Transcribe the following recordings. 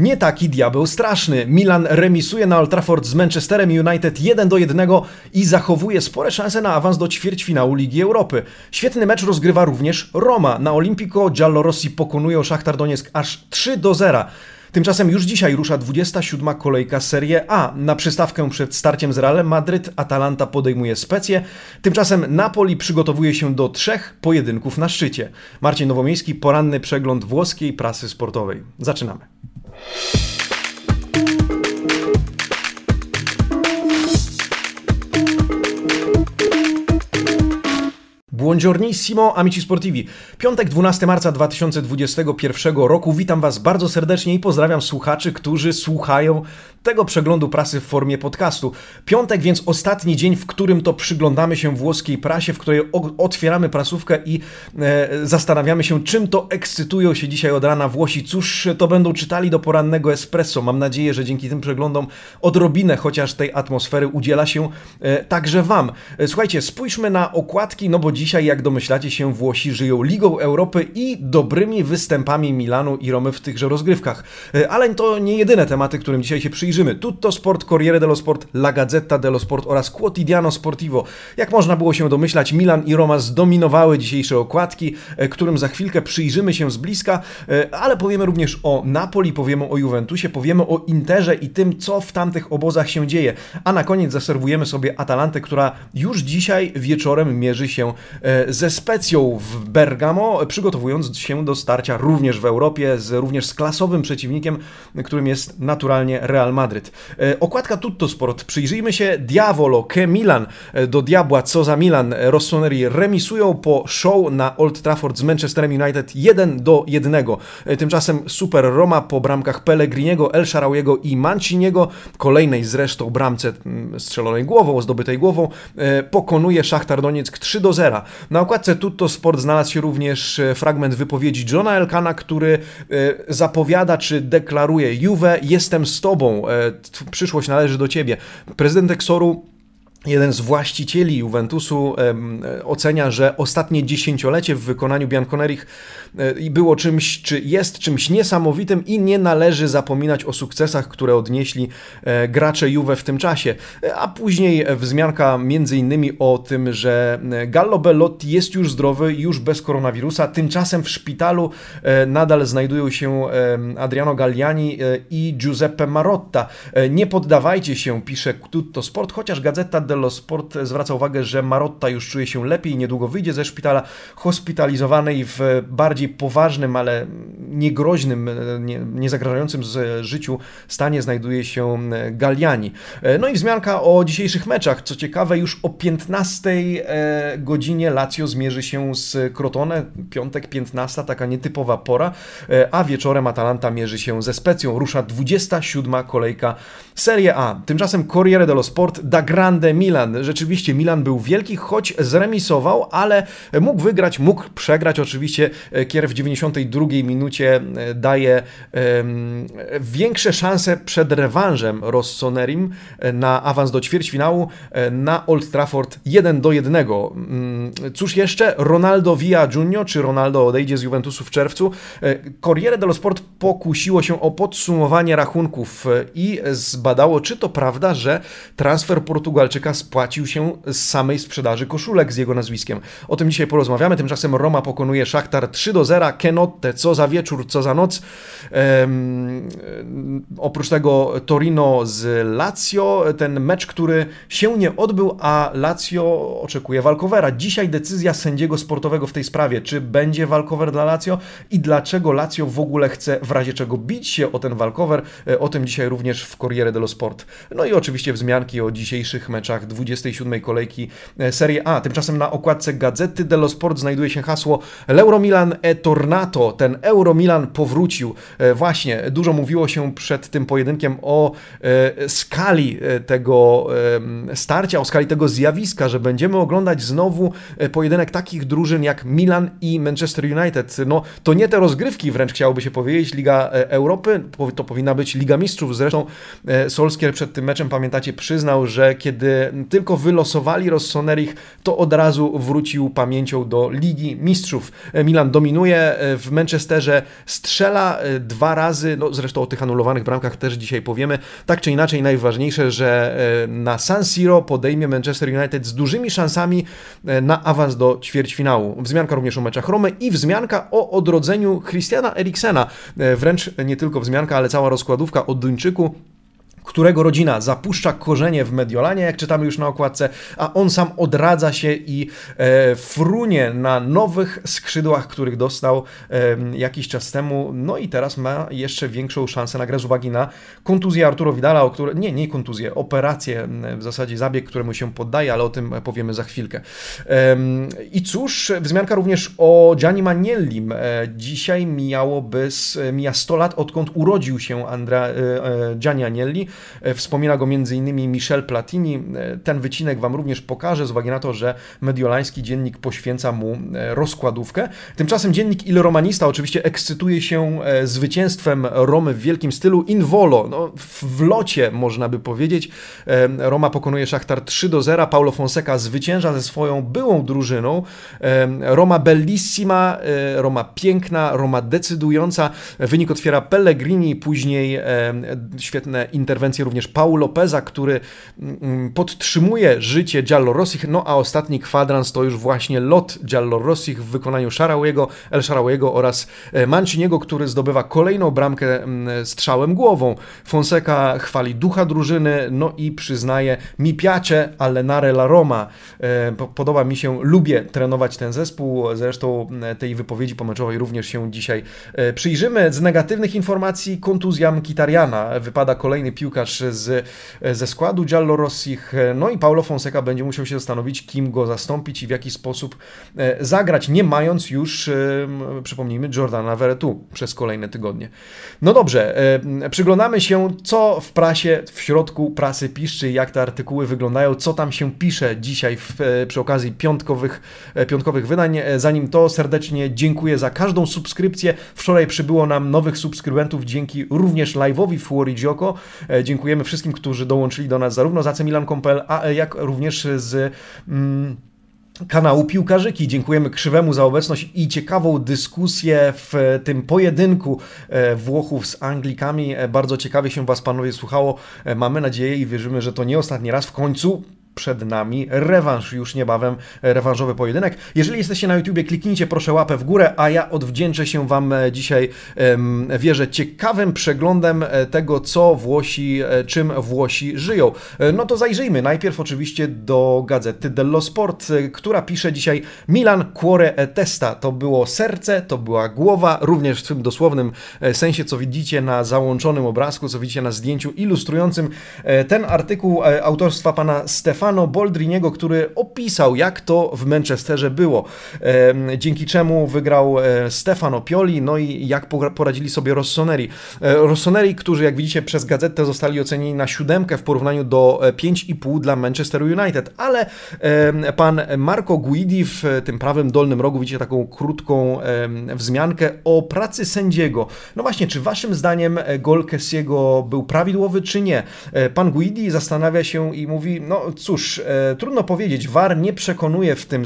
Nie taki diabeł straszny. Milan remisuje na Old Trafford z Manchesterem United 1 do 1 i zachowuje spore szanse na awans do ćwierćfinału Ligi Europy. Świetny mecz rozgrywa również Roma. Na Olimpico Giallorossi pokonują Szachtar Donieck aż 3 do 0. Tymczasem już dzisiaj rusza 27. kolejka Serie A. Na przystawkę przed starciem z Realem Madryt Atalanta podejmuje Specję. Tymczasem Napoli przygotowuje się do trzech pojedynków na szczycie. Marcin Nowomiejski, poranny przegląd włoskiej prasy sportowej. Zaczynamy. Buongiornissimo, amici sportivi. Piątek, 12 marca 2021 roku. Witam Was bardzo serdecznie i pozdrawiam słuchaczy, którzy słuchają tego przeglądu prasy w formie podcastu. Piątek, więc ostatni dzień, w którym to przyglądamy się włoskiej prasie, w której otwieramy prasówkę i e, zastanawiamy się, czym to ekscytują się dzisiaj od rana Włosi. Cóż to będą czytali do porannego espresso. Mam nadzieję, że dzięki tym przeglądom odrobinę chociaż tej atmosfery udziela się e, także Wam. E, słuchajcie, spójrzmy na okładki, no bo dzisiaj, jak domyślacie się, Włosi żyją Ligą Europy i dobrymi występami Milanu i Romy w tychże rozgrywkach. E, ale to nie jedyne tematy, którym dzisiaj się przyjrzymy. Tutto Sport, Corriere dello Sport, La Gazzetta dello Sport oraz Quotidiano Sportivo. Jak można było się domyślać, Milan i Roma zdominowały dzisiejsze okładki, e, którym za chwilkę przyjrzymy się z bliska, e, ale powiemy również o Napoli, powiemy o Juventusie, powiemy o Interze i tym, co w tamtych obozach się dzieje. A na koniec zaserwujemy sobie Atalantę, która już dzisiaj wieczorem mierzy się E, ze Specją w Bergamo, przygotowując się do starcia również w Europie, z, również z klasowym przeciwnikiem, którym jest naturalnie Real Madryt. E, okładka Tutto Sport. Przyjrzyjmy się Diavolo, Ke Milan, e, do diabła, co za Milan. Rossoneri remisują po show na Old Trafford z Manchesterem United 1 do 1. Tymczasem Super Roma po bramkach Pellegriniego, El Sharawiego i Manciniego, kolejnej zresztą bramce mm, strzelonej głową, zdobytej głową, pokonuje Szachtar Donieck 3 do 0. Na okładce Tutto Sport znalazł się również e, fragment wypowiedzi Johna Elkana, który e, zapowiada czy deklaruje Juve, jestem z tobą, e, przyszłość należy do ciebie. Prezydent Exoru Jeden z właścicieli Juventusu ocenia, że ostatnie dziesięciolecie w wykonaniu Bianconerich e, było czymś, czy jest czymś niesamowitym i nie należy zapominać o sukcesach, które odnieśli e, gracze Juve w tym czasie. E, a później wzmianka między innymi o tym, że Gallo Bellotti jest już zdrowy, już bez koronawirusa. Tymczasem w szpitalu nadal znajdują się Adriano Galliani i Giuseppe Marotta. Nie poddawajcie się, pisze Tutto Sport, chociaż gazeta dello Sport zwraca uwagę, że Marotta już czuje się lepiej, niedługo wyjdzie ze szpitala hospitalizowanej w bardziej poważnym, ale niegroźnym, nie, nie zagrażającym życiu stanie znajduje się Galliani. No i wzmianka o dzisiejszych meczach. Co ciekawe, już o 15 e, godzinie Lazio zmierzy się z Crotone. Piątek 15, taka nietypowa pora, e, a wieczorem Atalanta mierzy się ze Specją. Rusza 27 kolejka Serie A. Tymczasem Corriere dello Sport da grande Milan. Rzeczywiście Milan był wielki, choć zremisował, ale mógł wygrać, mógł przegrać. Oczywiście e, Kier w 92 minucie e, daje większe szanse przed rewanżem Rossonerim e, na awans do ćwierćfinału na Old Trafford 1 do 1. Mm, cóż jeszcze? Ronaldo Via Junior, czy Ronaldo odejdzie z Juventusu w czerwcu? Corriere dello Sport pokusiło się o podsumowanie rachunków i zbadało, czy to prawda, że transfer Portugalczyka spłacił się z samej sprzedaży koszulek z jego nazwiskiem. O tym dzisiaj porozmawiamy. Tymczasem Roma pokonuje Szachtar 3 do 0. Kenotte, co za wieczór, co za noc. Um, oprócz tego Torino z Lazio, ten mecz, który się nie odbył, a Lazio oczekuje walkowera. Dzisiaj decyzja sędziego sportowego w tej sprawie, czy będzie walkover dla Lazio i dlaczego Lazio w ogóle chce w razie czego bić się o ten walkover. E, o tym dzisiaj również w Corriere dello Sport. No i oczywiście wzmianki o dzisiejszych meczach 27 kolejki e, Serie A. Tymczasem na okładce Gazety dello Sport znajduje się hasło L'Euromilan e tornato. Ten Euromilan powrócił. E, właśnie, dużo mówiło się przed tym pojedynkiem o e, skali tego starcia, o skali tego zjawiska, że będziemy oglądać znowu pojedynek takich drużyn jak Milan i Manchester United. No, to nie te rozgrywki wręcz chciałoby się powiedzieć, Liga Europy, to powinna być Liga Mistrzów. Zresztą Solskier przed tym meczem, pamiętacie, przyznał, że kiedy tylko wylosowali Rossonerich, to od razu wrócił pamięcią do Ligi Mistrzów. Milan dominuje w Manchesterze, strzela dwa razy, no zresztą o tych anulowanych bramkach też dzisiaj powiemy. Tak czy inaczej, najważniejsze, że na San Siro podejmie Manchester United z dużymi szansami na awans do ćwierćfinału. Wzmianka również o meczach Romy i wzmianka o odrodzeniu Christiana Eriksena. Wręcz nie tylko wzmianka, ale cała rozkładówka o Duńczyku którego rodzina zapuszcza korzenie w Mediolanie, jak czytamy już na okładce, a on sam odradza się i e, frunie na nowych skrzydłach, których dostał e, jakiś czas temu, no i teraz ma jeszcze większą szansę na grę z uwagi na kontuzję Arturo Vidala, o które, nie, nie kontuzję, operację, w zasadzie zabieg, któremu się poddaje, ale o tym powiemy za chwilkę. E, I cóż, wzmianka również o Gianni Maniellim. E, dzisiaj mijałoby, mija 100 lat, odkąd urodził się Andrea, e, e, Gianni Agnelli, E, wspomina go m.in. Michel Platini. E, ten wycinek Wam również pokażę z uwagi na to, że mediolański dziennik poświęca mu e, rozkładówkę. Tymczasem dziennik Il Romanista oczywiście ekscytuje się zwycięstwem Romy w wielkim stylu in volo, no, w locie można by powiedzieć. Roma pokonuje Szachtar 3 do 0, Paulo Fonseca zwycięża ze swoją byłą drużyną. Roma bellissima, Roma piękna, Roma decydująca. Wynik otwiera Pellegrini, później świetne interwencje interwencję również Paul Lopeza, który mm, podtrzymuje życie Giallo Rossich, no a ostatni kwadrans to już właśnie lot Giallo Rossich w wykonaniu Szarałego, El Szarałego oraz e, Manciniego, który zdobywa kolejną bramkę mm, strzałem głową. Fonseca chwali ducha drużyny, no i przyznaje mi piace allenare la Roma. E, podoba mi się, lubię trenować ten zespół, zresztą mm, tej wypowiedzi pomeczowej również się dzisiaj e, przyjrzymy. Z negatywnych informacji kontuzja Mkitariana. Wypada kolejny piłkarz piłkarz z, ze składu Giallo Rossich. No i Paulo Fonseca będzie musiał się zastanowić, kim go zastąpić i w jaki sposób e, zagrać, nie mając już, e, przypomnijmy, Jordana Veretu przez kolejne tygodnie. No dobrze, e, przyglądamy się, co w prasie, w środku prasy piszczy, jak te artykuły wyglądają, co tam się pisze dzisiaj w, przy okazji piątkowych, piątkowych wydań. Zanim to, serdecznie dziękuję za każdą subskrypcję. Wczoraj przybyło nam nowych subskrybentów dzięki również live'owi Fuori Gioco. Dziękujemy wszystkim, którzy dołączyli do nas zarówno z AC a jak również z... Mm, kanału Piłkarzyki. Dziękujemy Krzywemu za obecność i ciekawą dyskusję w tym pojedynku e, Włochów z Anglikami. E, bardzo ciekawie się Was, panowie, słuchało. E, mamy nadzieję i wierzymy, że to nie ostatni raz. W końcu przed nami rewanż już niebawem, rewanżowy pojedynek. Jeżeli jesteście na YouTubie, kliknijcie proszę łapę w górę, a ja odwdzięczę się Wam e, dzisiaj, wierzę, ciekawym przeglądem e, tego, co Włosi, e, czym Włosi żyją. No to zajrzyjmy najpierw oczywiście do gazety dello Sport, która pisze dzisiaj Milan cuore e testa. To było serce, to była głowa, również w tym dosłownym sensie, co widzicie na załączonym obrazku, co widzicie na zdjęciu ilustrującym ten artykuł autorstwa pana Stefana Stefano Boldriniego, który opisał, jak to w Manchesterze było. Dzięki czemu wygrał e, Stefano Pioli, no i jak poradzili sobie Rossoneri. E, Rossoneri, którzy jak widzicie przez gazetę zostali ocenieni na siódemkę w porównaniu do 5,5 e, dla Manchester United, ale pan Marco Guidi w tym prawym dolnym rogu widzicie taką krótką wzmiankę o pracy sędziego. No właśnie, czy waszym zdaniem gol Kessiego był prawidłowy, czy nie? Pan Guidi zastanawia się i mówi, no cóż, cóż, e, trudno powiedzieć. VAR nie przekonuje w tym,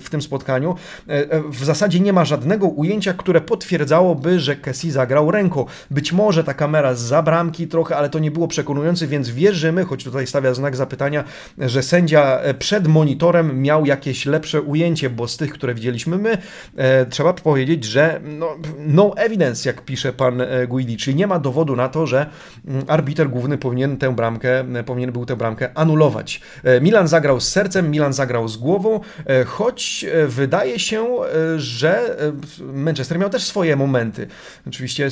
w, tym spotkaniu. E, e, w zasadzie nie ma żadnego ujęcia, które potwierdzałoby, że Kessi zagrał ręką. Być może ta kamera za bramki trochę, ale to nie było przekonujące, więc wierzymy, choć tutaj stawia znak zapytania, że sędzia przed monitorem miał jakieś lepsze ujęcie, bo z tych, które widzieliśmy my, trzeba powiedzieć, że no, no evidence, jak pisze pan Guidi, czyli nie ma dowodu na to, że mm, arbiter główny powinien tę bramkę, powinien był tę bramkę anulować. E, Milan zagrał z sercem, Milan zagrał z głową, e, choć e, wydaje się, że Manchester miał też swoje momenty. Oczywiście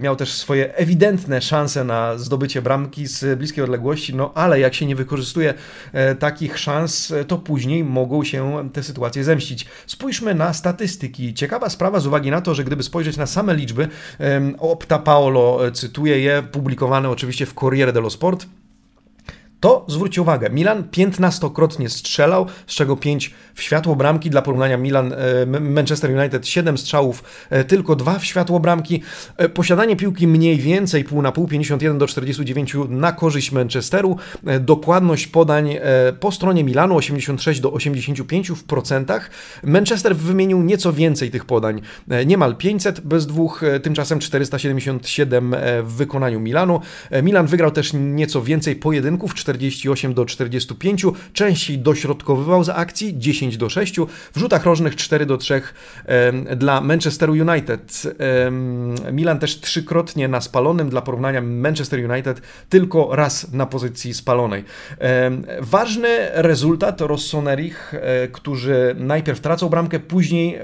miał też swoje ewidentne szanse na zdobycie bramki z bliskiej odległości, no ale jak się nie wykorzystuje takich szans, to później mogą się te sytuacje zemścić. Spójrzmy na statystyki. Ciekawa sprawa z uwagi na to, że gdyby spojrzeć na same liczby, Opta Paolo cytuję je, publikowane oczywiście w Corriere dello Sport, To zwróćcie uwagę, Milan 15-krotnie strzelał, z czego 5 w światło bramki. Dla porównania Milan, e, Manchester United 7 strzałów, e, tylko 2 w światło bramki. E, posiadanie piłki mniej więcej, pół na pół, 51 do 49 na korzyść Manchesteru. Dokładność podań po stronie Milanu 86 do 85 w procentach. Manchester wymienił nieco więcej tych podań, niemal 500 bez dwóch, tymczasem 477 w wykonaniu Milanu. Milan wygrał też nieco więcej pojedynków, 4 48 do 45, częściej dośrodkowywał za akcji 10 do 6, w rzutach rożnych 4 do 3 dla Manchesteru United. Milan też trzykrotnie na spalonym, dla porównania Manchester United tylko raz na pozycji spalonej. Ważny rezultat Rossonerich, e, którzy najpierw tracą bramkę, później e,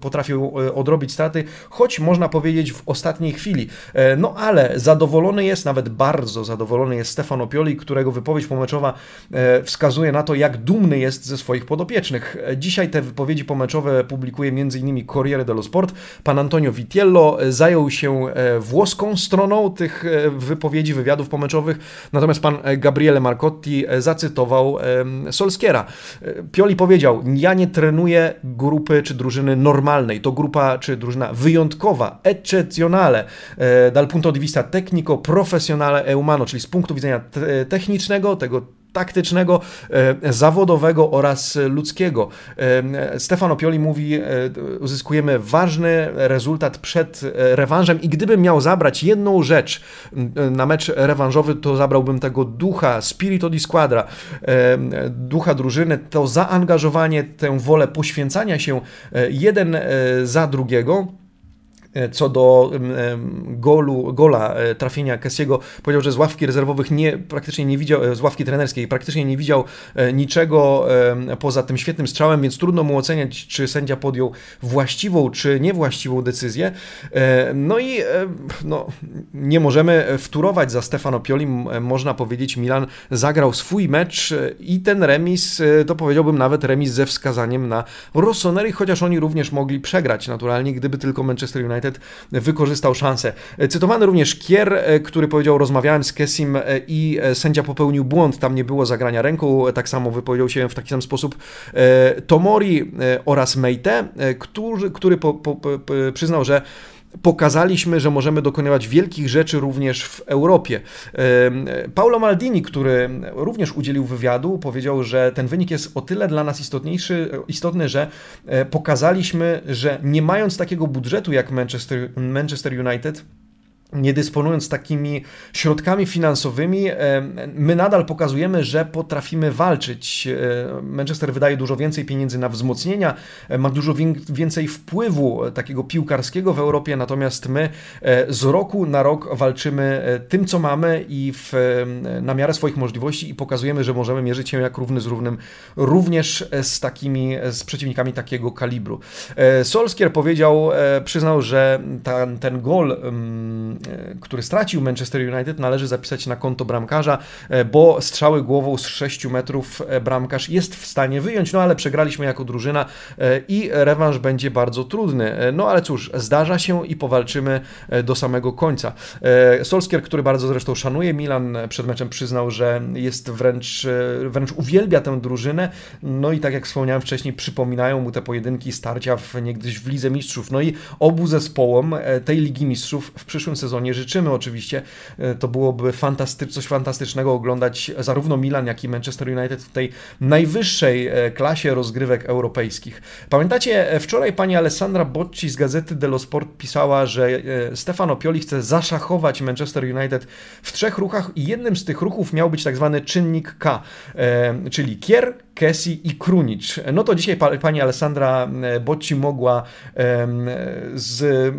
potrafią e, odrobić straty, choć można powiedzieć w ostatniej chwili. No ale zadowolony jest, nawet bardzo zadowolony jest Stefano Pioli, którego wypowiedź pomeczowa e, wskazuje na to, jak dumny jest ze swoich podopiecznych. E, dzisiaj te wypowiedzi pomeczowe publikuje m.in. Corriere dello Sport. Pan Antonio Vitiello e, zajął się włoską stroną tych wypowiedzi, wywiadów pomeczowych, natomiast pan Gabriele Marcotti zacytował Solskiera. Pioli powiedział, ja nie trenuję grupy czy drużyny normalnej, to grupa czy drużyna wyjątkowa, eccezionale, dal punto di vista tecnico, professionale e umano, czyli z punktu widzenia technicznego, technicznego, tego taktycznego, e, zawodowego oraz ludzkiego. E, Stefano Pioli mówi, e, uzyskujemy ważny rezultat przed rewanżem i gdybym miał zabrać jedną rzecz na mecz rewanżowy, to zabrałbym tego ducha, spirito di squadra, ducha drużyny, to zaangażowanie, tę wolę poświęcania się jeden za drugiego. E, co do golu, gola e, trafienia Kessiego, powiedział, że z ławki rezerwowych nie, praktycznie nie widział, e, z ławki trenerskiej praktycznie nie widział niczego poza tym świetnym strzałem, więc trudno mu oceniać, czy sędzia podjął właściwą, czy niewłaściwą decyzję. No i no, nie możemy wturować za Stefano Pioli, można powiedzieć, Milan zagrał swój mecz i ten remis, to powiedziałbym nawet remis ze wskazaniem na Rossoneri, chociaż oni również mogli przegrać naturalnie, gdyby tylko Manchester United United wykorzystał szansę. Cytowany również Kier, e, który powiedział, rozmawiałem z Kessim e, i e, sędzia popełnił błąd, tam nie było zagrania ręką, tak samo wypowiedział się w taki sam sposób Tomori oraz Meite, który, który po, po, po, przyznał, że pokazaliśmy, że możemy dokonywać wielkich rzeczy również w Europie. Paulo Maldini, który również udzielił wywiadu, powiedział, że ten wynik jest o tyle dla nas istotniejszy, istotny, że e, pokazaliśmy, że nie mając takiego budżetu jak Manchester, Manchester United, nie dysponując takimi środkami finansowymi, e, my nadal pokazujemy, że potrafimy walczyć. E, Manchester wydaje dużo więcej pieniędzy na wzmocnienia, e, ma dużo więcej wpływu takiego piłkarskiego w Europie, natomiast my z roku na rok walczymy tym, co mamy i w, na miarę swoich możliwości i pokazujemy, że możemy mierzyć się jak równy z równym również z takimi, z przeciwnikami takiego kalibru. Solskier powiedział, przyznał, że ten gol E, który stracił Manchester United, należy zapisać na konto bramkarza, e, bo strzały głową z 6 metrów e, bramkarz jest w stanie wyjąć, no ale przegraliśmy jako drużyna i rewanż będzie bardzo trudny. No ale cóż, zdarza się i powalczymy do samego końca. Solskier, który bardzo zresztą szanuje Milan, przed meczem przyznał, że jest wręcz, wręcz uwielbia tę drużynę, no i tak jak wspomniałem wcześniej, przypominają mu te pojedynki, starcia w, niegdyś w Lidze Mistrzów. No i obu zespołom tej Ligi Mistrzów w przyszłym sezonie sezonie życzymy oczywiście. E, to byłoby fantasty coś fantastycznego oglądać zarówno Milan, jak i Manchester United w tej najwyższej e, klasie rozgrywek europejskich. Pamiętacie, e, wczoraj pani Alessandra Bocci z gazety dello Sport pisała, że Stefano Pioli chce zaszachować Manchester United w trzech ruchach i jednym z tych ruchów miał być tak zwany czynnik K, czyli Kier, Kessi i Krunic. No to dzisiaj pani Alessandra Bocci mogła z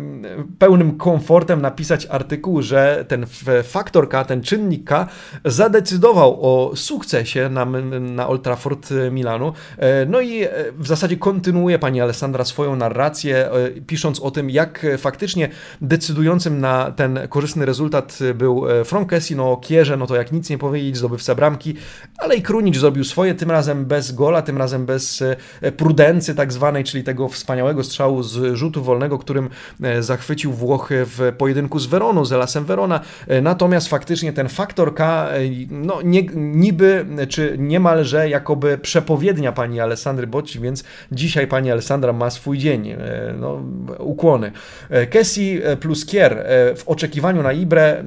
pełnym komfortem napisać artykuł, że ten faktor K, ten czynnik K zadecydował o sukcesie na, na Old Trafford Milanu. E, no i e, w zasadzie kontynuuje pani Alessandra swoją narrację, e, pisząc o tym, jak faktycznie decydującym na ten korzystny rezultat był Frank Kessi, no Kierze, no to jak nic nie powiedzieć, zdobywca bramki, ale i Krunic zrobił swoje, tym razem bez gola, tym razem bez prudency tak zwanej, czyli tego wspaniałego strzału z rzutu wolnego, którym zachwycił Włochy w pojedynku z Weroną, z Elasem Verona. Natomiast faktycznie ten faktor K, no nie, niby, czy niemalże jakoby przepowiednia pani Alessandry Bocci, więc dzisiaj pani Alessandra ma swój dzień. No, ukłony. Kessi plus Kier w oczekiwaniu na Ibre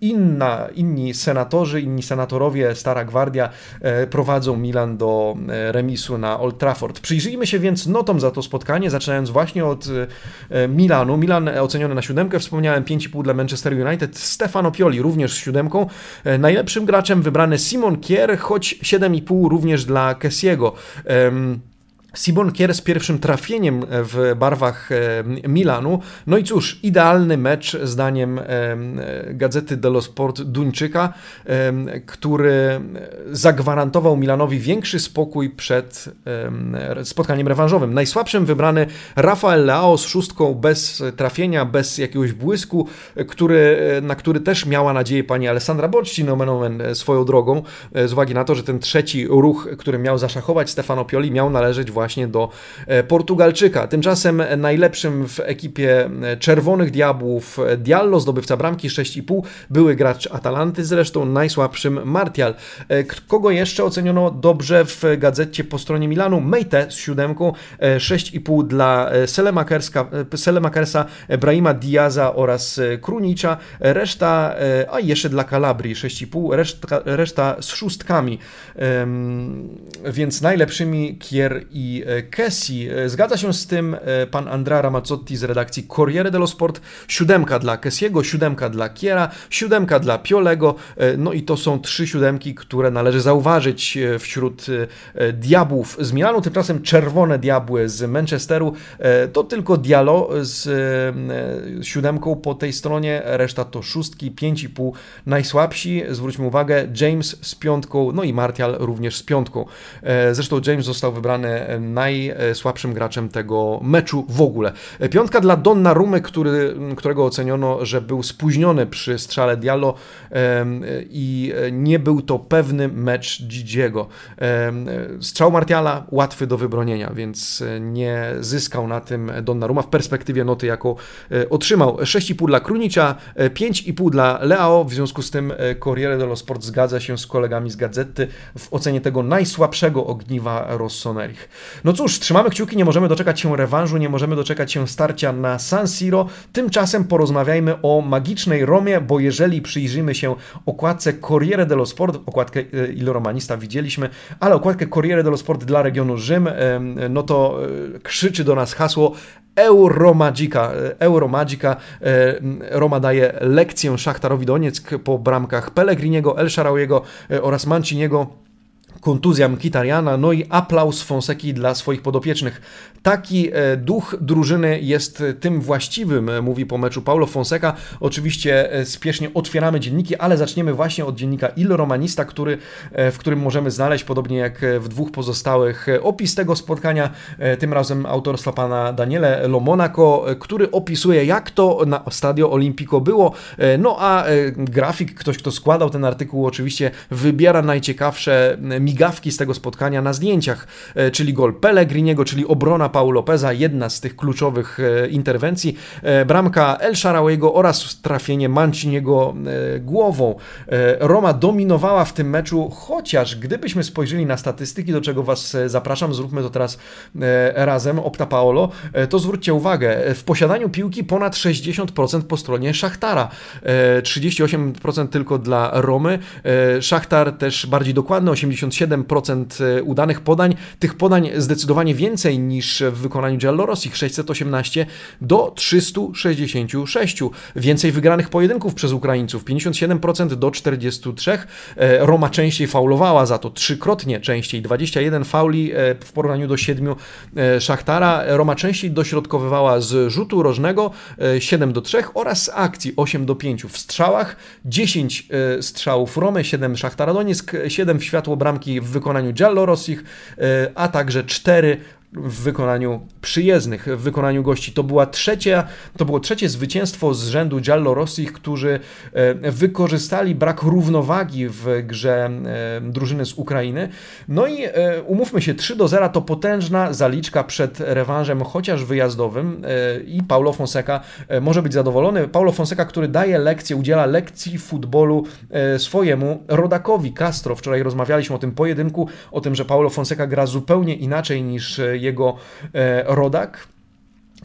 inna, inni senatorzy, inni senatorowie, Stara Gwardia e, prowadzą Milan do e, remisu na Old Trafford. Przyjrzyjmy się więc notom za to spotkanie, zaczynając właśnie od e, Milanu. Milan oceniony na siódemkę, wspomniałem 5,5 dla Manchester United. Stefano Pioli również z siódemką. Najlepszym graczem wybrany Simon Kier, choć 7,5 również dla Kessiego. Simon Kier z pierwszym trafieniem w barwach e, Milanu. No i cóż, idealny mecz zdaniem e, gazety dello Sport Duńczyka, który zagwarantował Milanowi większy spokój przed spotkaniem rewanżowym. Najsłabszym wybrany Rafael Leao z szóstką bez trafienia, bez jakiegoś błysku, który, na który też miała nadzieję pani Alessandra Bocci, nomen omen swoją drogą, e, z uwagi na to, że ten trzeci ruch, który miał zaszachować Stefano Pioli, miał należeć właśnie właśnie do e, Portugalczyka. Tymczasem najlepszym w ekipie e, Czerwonych Diabłów e, Diallo, zdobywca bramki 6,5, były gracz Atalanty, zresztą najsłabszym Martial. Kogo jeszcze oceniono dobrze w gazecie po stronie Milanu? Meite z siódemką, 6,5 dla Selemakersa, Brahima Diaza oraz Krunicza, reszta, a jeszcze dla Calabrii 6,5, reszta, reszta z szóstkami. Więc najlepszymi Kier i Kessi. E, zgadza się z tym e, pan Andrea Ramazzotti z redakcji Corriere dello Sport. Siódemka dla Kessiego, siódemka dla Kiera, siódemka dla Piolego. E, no i to są trzy siódemki, które należy zauważyć wśród diabłów z Milanu. Tymczasem czerwone diabły z Manchesteru to tylko Diallo z siódemką po tej stronie, reszta to szóstki, pięć i pół. Najsłabsi, zwróćmy uwagę, James z piątką, no i Martial również z piątką. Zresztą James został wybrany najsłabszym graczem tego meczu w ogóle. Piątka dla Donnarumy, który, którego oceniono, że był spóźniony przy strzale Diallo i nie był to pewny mecz Gigiego. Strzał Martiala łatwy do wybronienia, więc nie zyskał na tym Donnarumma w perspektywie noty, jaką e, otrzymał. 6,5 dla Krunicza, 5,5 dla Leao, w związku z tym e, Corriere dello Sport zgadza się z kolegami z gazety w ocenie tego najsłabszego ogniwa Rossonerich. No cóż, trzymamy kciuki, nie możemy doczekać się rewanżu, nie możemy doczekać się starcia na San Siro. Tymczasem porozmawiajmy o magicznej Romie, bo jeżeli przyjrzymy się okładce Corriere dello Sport, okładkę e, Il Romanista widzieliśmy, ale okładkę Corriere dello Sport dla regionu Rzym, no to e, krzyczy do nas hasło Euromagica. E, Euromagica. Roma daje lekcję Szachtarowi Donieck po bramkach Pellegriniego, El Sharawiego oraz Manciniego kontuzja Mkitariana, no i aplauz Fonseki dla swoich podopiecznych. Taki e, duch drużyny jest tym właściwym, e, mówi po meczu Paulo Fonseca. Oczywiście e, spiesznie otwieramy dzienniki, ale zaczniemy właśnie od dziennika Il Romanista, który, w którym możemy znaleźć, podobnie jak w dwóch pozostałych, opis tego spotkania, tym razem autorstwa pana Daniele Lomonaco, który opisuje, jak to na Stadio Olimpico było. No a grafik, ktoś, kto składał ten artykuł, oczywiście wybiera najciekawsze migawki z tego spotkania na zdjęciach, e, czyli gol Pellegriniego, czyli obrona Paul Lopeza, jedna z tych kluczowych e, interwencji, e, bramka El Sharawiego oraz trafienie Manciniego głową. Roma dominowała w tym meczu, chociaż gdybyśmy spojrzeli na statystyki, do czego Was zapraszam, zróbmy to teraz razem, Opta Paolo, to zwróćcie uwagę, w posiadaniu piłki ponad 60% po stronie Szachtara, 38% tylko dla Romy, Szachtar też bardziej dokładny, 87 7% e, udanych podań. Tych podań zdecydowanie więcej niż w wykonaniu Giallorossi, 618 do 366. Więcej wygranych pojedynków przez Ukraińców, 57% do 43. E, Roma częściej faulowała za to, trzykrotnie częściej, 21 fauli e, w porównaniu do 7 Szachtara. Roma częściej dośrodkowywała z rzutu rożnego 7 do 3 oraz z akcji 8 do 5. W strzałach 10 strzałów Romy, 7 Szachtara Donieck, 7 w światło bramki w wykonaniu Giallorossich, e, a także cztery w wykonaniu przyjezdnych, w wykonaniu gości. To, była trzecia, to było trzecie zwycięstwo z rzędu Giallo Rossich, którzy e, wykorzystali brak równowagi w grze e, drużyny z Ukrainy. No i e, umówmy się, 3 do 0 to potężna zaliczka przed rewanżem, chociaż wyjazdowym i Paulo Fonseca może być zadowolony. Paulo Fonseca, który daje lekcję, udziela lekcji futbolu swojemu rodakowi Castro. Wczoraj rozmawialiśmy o tym pojedynku, o tym, że Paulo Fonseca gra zupełnie inaczej niż jego e, rodak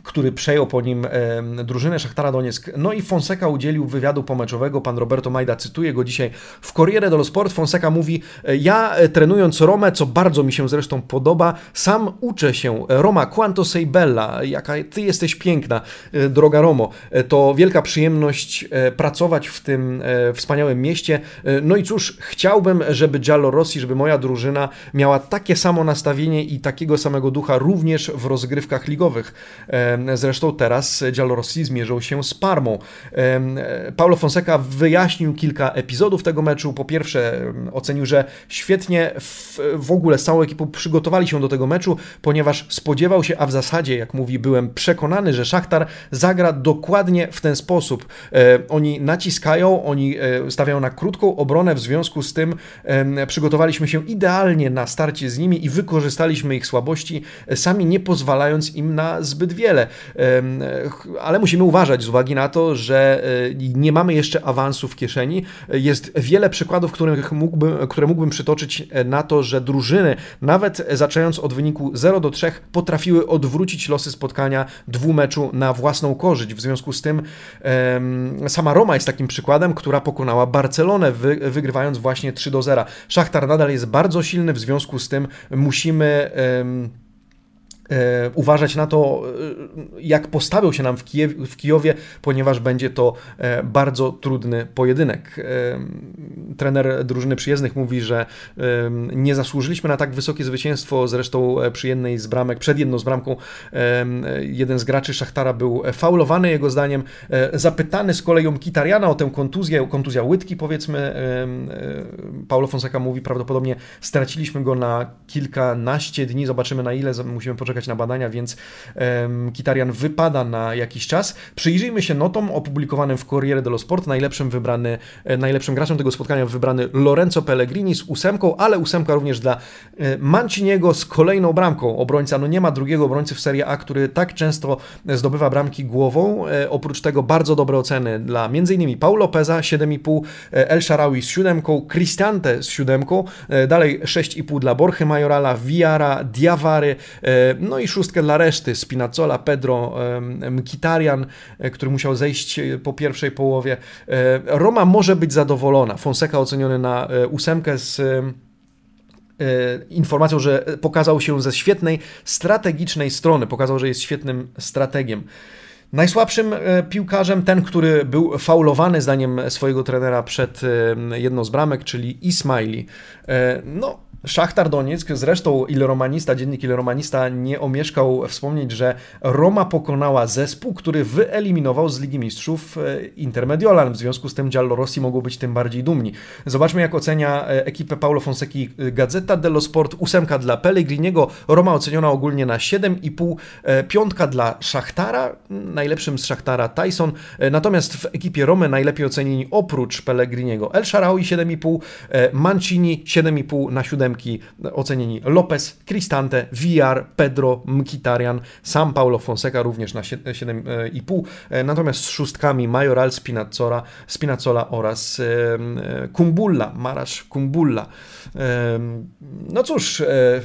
który przejął po nim e, drużynę Szachtara Donieck. No i Fonseca udzielił wywiadu pomeczowego. Pan Roberto Majda cytuje go dzisiaj w Corriere dello Sport. Fonseca mówi: Ja e, trenując Romę, co bardzo mi się zresztą podoba, sam uczę się. Roma, quanto sei bella, jaka ty jesteś piękna, e, droga Romo. E, to wielka przyjemność pracować w tym wspaniałym mieście. No i cóż, chciałbym, żeby Giallo Rossi, żeby moja drużyna miała takie samo nastawienie i takiego samego ducha również w rozgrywkach ligowych. Zresztą teraz Giallorossi zmierzył się z Parmą. Paulo Fonseca wyjaśnił kilka epizodów tego meczu. Po pierwsze ocenił, że świetnie w, w ogóle z całą ekipą przygotowali się do tego meczu, ponieważ spodziewał się, a w zasadzie, jak mówi, byłem przekonany, że Szachtar zagra dokładnie w ten sposób. Oni naciskają, oni e, stawiają na krótką obronę, w związku z tym przygotowaliśmy się idealnie na starcie z nimi i wykorzystaliśmy ich słabości, sami nie pozwalając im na zbyt wiele ale musimy uważać z uwagi na to, że e, nie mamy jeszcze awansu w kieszeni. Jest wiele przykładów, których mógłbym, które mógłbym przytoczyć e, na to, że drużyny, nawet zaczynając od wyniku 0 do 3, potrafiły odwrócić losy spotkania dwumeczu na własną korzyść. W związku z tym sama Roma jest takim przykładem, która pokonała Barcelonę, wygrywając właśnie 3 do 0. Szachtar nadal jest bardzo silny, w związku z tym musimy uważać na to, e, jak postawią się nam w, Kijew, w Kijowie, ponieważ będzie to e, bardzo trudny pojedynek. Trener drużyny przyjezdnych mówi, że nie zasłużyliśmy na tak wysokie zwycięstwo, zresztą przy jednej z bramek, przed jedną z bramką jeden z graczy Szachtara był faulowany, jego zdaniem. Zapytany z kolei Kitariana o tę kontuzję, kontuzja łydki powiedzmy, Paulo Fonseca mówi, prawdopodobnie straciliśmy go na kilkanaście dni, zobaczymy na ile, musimy poczekać na badania, więc um, Kitarian wypada na jakiś czas. Przyjrzyjmy się notom opublikowanym w Corriere dello Sport. Najlepszym, wybrany, e, najlepszym graczem tego spotkania wybrany Lorenzo Pellegrini z ósemką, ale ósemka również dla e, Manciniego z kolejną bramką. Obrońca, no nie ma drugiego obrońcy w Serie A, który tak często zdobywa bramki głową. E, oprócz tego bardzo dobre oceny dla m.in. Paulo Peza 7,5, El Sharawi z siódemką, Cristante z siódemką, dalej 6,5 dla Borche Majorala, Viara, Diawary, no i szóstkę dla reszty. Spinazzola, Pedro, Mkitarian, e, który musiał zejść e, po pierwszej połowie. E, Roma może być zadowolona. Fonseca oceniony na ósemkę z informacją, że pokazał się ze świetnej, strategicznej strony. Pokazał, że jest świetnym strategiem. Najsłabszym piłkarzem ten, który był faulowany zdaniem swojego trenera przed jedną z bramek, czyli Ismaili. No, Szachtar Donieck, zresztą Il Romanista, dziennik Il Romanista nie omieszkał wspomnieć, że Roma pokonała zespół, który wyeliminował z Ligi Mistrzów e, Intermediolan. W związku z tym Giallorossi mogą być tym bardziej dumni. Zobaczmy jak ocenia e, ekipę Paulo Fonseki Gazeta dello Sport. Ósemka dla Pellegriniego, Roma oceniona ogólnie na 7,5, e, piątka dla Szachtara, najlepszym z Szachtara Tyson, natomiast w ekipie Romy najlepiej ocenieni oprócz Pellegriniego El Sharawi 7,5, Mancini 7,5 na 7 ocenieni Lopez, Cristante, VR, Pedro, Mkitarian, sam Paulo Fonseca również na 7,5, e, natomiast z szóstkami Majoral, Spinazzola, Spinazzola oraz Kumbulla, Marasz Kumbulla. No cóż, e,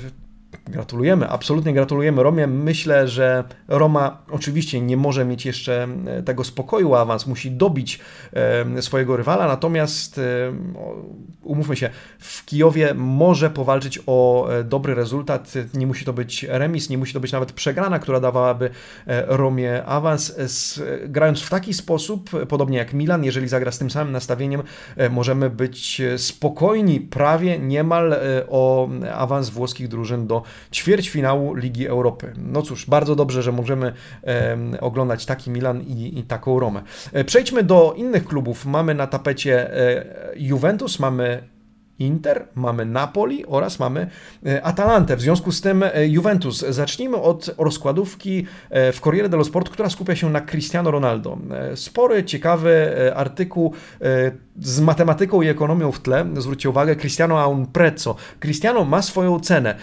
Gratulujemy, absolutnie gratulujemy Romie. Myślę, że Roma oczywiście nie może mieć jeszcze e, tego spokoju, awans musi dobić e, swojego rywala, natomiast e, umówmy się, w Kijowie może powalczyć o dobry rezultat. Nie musi to być remis, nie musi to być nawet przegrana, która dawałaby Romie awans. Grając w taki sposób, podobnie jak Milan, jeżeli zagra z tym samym nastawieniem, możemy być spokojni prawie niemal o awans włoskich drużyn do ćwierćfinału Ligi Europy. No cóż, bardzo dobrze, że możemy e, oglądać taki Milan i, i taką Romę. E, przejdźmy do innych klubów. Mamy na tapecie e, Juventus, mamy Inter, mamy Napoli oraz mamy Atalantę. W związku z tym Juventus. Zacznijmy od rozkładówki w Corriere dello Sport, która skupia się na Cristiano Ronaldo. Spory, ciekawy artykuł z matematyką i ekonomią w tle. Zwróćcie uwagę, Cristiano a un prezzo. Cristiano ma swoją cenę.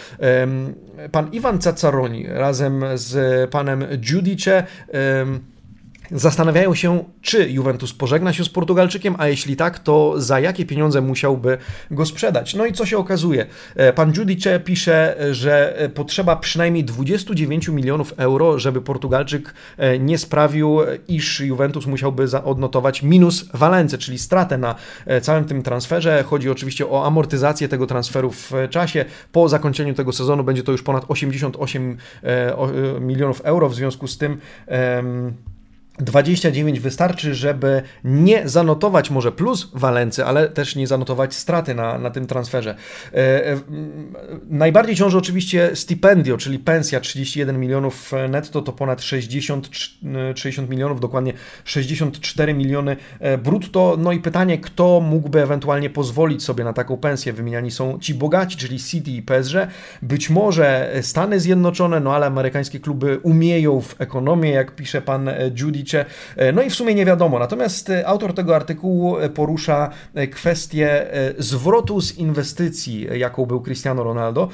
Pan Iwan Caccaroni razem z panem Giudice Zastanawiają się, czy Juventus pożegna się z Portugalczykiem, a jeśli tak, to za jakie pieniądze musiałby go sprzedać. No i co się okazuje? E, pan Giudice pisze, że e, potrzeba przynajmniej 29 milionów euro, żeby Portugalczyk e, nie sprawił, iż Juventus musiałby odnotować minus Valence, czyli stratę na całym tym transferze. Chodzi oczywiście o amortyzację tego transferu w czasie. Po zakończeniu tego sezonu będzie to już ponad 88 milionów euro, w związku z tym 29 wystarczy, żeby nie zanotować może plus Walency, ale też nie zanotować straty na, na tym transferze. E, e, najbardziej ciąży oczywiście stypendio, czyli pensja 31 milionów netto to ponad 60, 60 milionów, dokładnie 64 miliony e, brutto. No i pytanie, kto mógłby ewentualnie pozwolić sobie na taką pensję? Wymieniani są ci bogaci, czyli City i PSG. Być może Stany Zjednoczone, no ale amerykańskie kluby umieją w ekonomię, jak pisze pan Judy E, no i w sumie nie wiadomo. Natomiast e, autor tego artykułu e, porusza kwestię zwrotu z inwestycji, jaką był Cristiano Ronaldo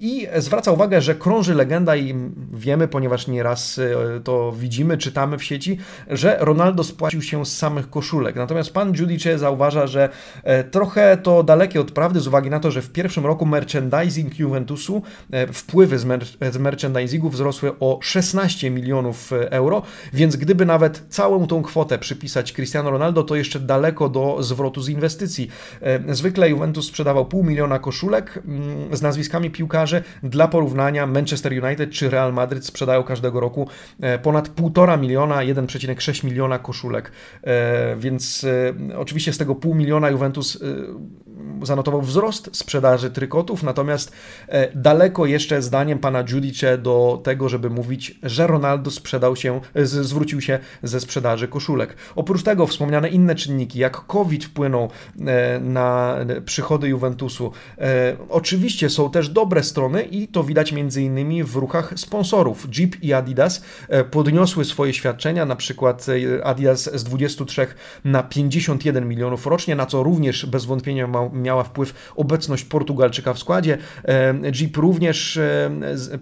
i zwraca uwagę, że krąży legenda i wiemy, ponieważ nieraz to widzimy, czytamy w sieci, że Ronaldo spłacił się z samych koszulek. Natomiast pan Giudice zauważa, że trochę to dalekie od prawdy z uwagi na to, że w pierwszym roku merchandising Juventusu, wpływy z, mer z merchandisingu wzrosły o 16 milionów euro, więc gdyby nawet całą tą kwotę przypisać Cristiano Ronaldo, to jeszcze daleko do zwrotu z inwestycji. E, zwykle Juventus sprzedawał pół miliona koszulek mm, z nazwiskami piłkarzy. Dla porównania Manchester United czy Real Madrid sprzedają każdego roku e, ponad półtora miliona, 1,6 miliona koszulek. E, więc oczywiście z tego pół miliona Juventus zanotował wzrost sprzedaży trykotów, natomiast daleko jeszcze zdaniem pana Giudice do tego, żeby mówić, że Ronaldo sprzedał się, zwrócił się ze sprzedaży koszulek. Oprócz tego wspomniane inne czynniki, jak COVID wpłynął e, na przychody Juventusu. E, oczywiście są też dobre strony i to widać innymi w ruchach sponsorów. Jeep i Adidas e, podniosły swoje świadczenia, na przykład Adidas z 23 na 51 milionów rocznie, na co również bez wątpienia miała wpływ obecność Portugalczyka w składzie. Jeep również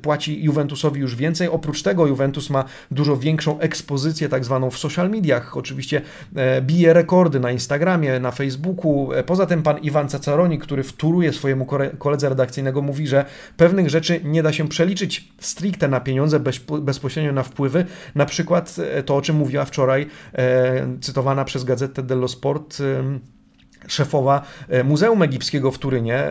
płaci Juventusowi już więcej. Oprócz tego Juventus ma dużo większą ekspozycję tak zwaną w social mediach. Oczywiście e, bije rekordy na Instagramie, na Facebooku. E, poza tym pan Iwan Cacaroni, który wtóruje swojemu koledze redakcyjnego, mówi, że pewnych rzeczy nie da się przeliczyć stricte na pieniądze, bezpośrednio na wpływy. Na przykład e, to, o czym mówiła wczoraj cytowana przez gazetę dello Sport szefowa e, Muzeum Egipskiego w Turynie,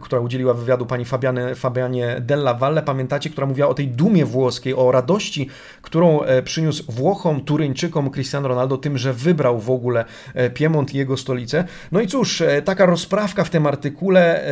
która udzieliła wywiadu pani Fabianie, Fabianie Della Valle, pamiętacie, która mówiła o tej dumie włoskiej, o radości, którą e, przyniósł Włochom, Turyńczykom Cristiano Ronaldo tym, że wybrał w ogóle e, Piemont i jego stolicę. No i cóż, taka rozprawka w tym artykule,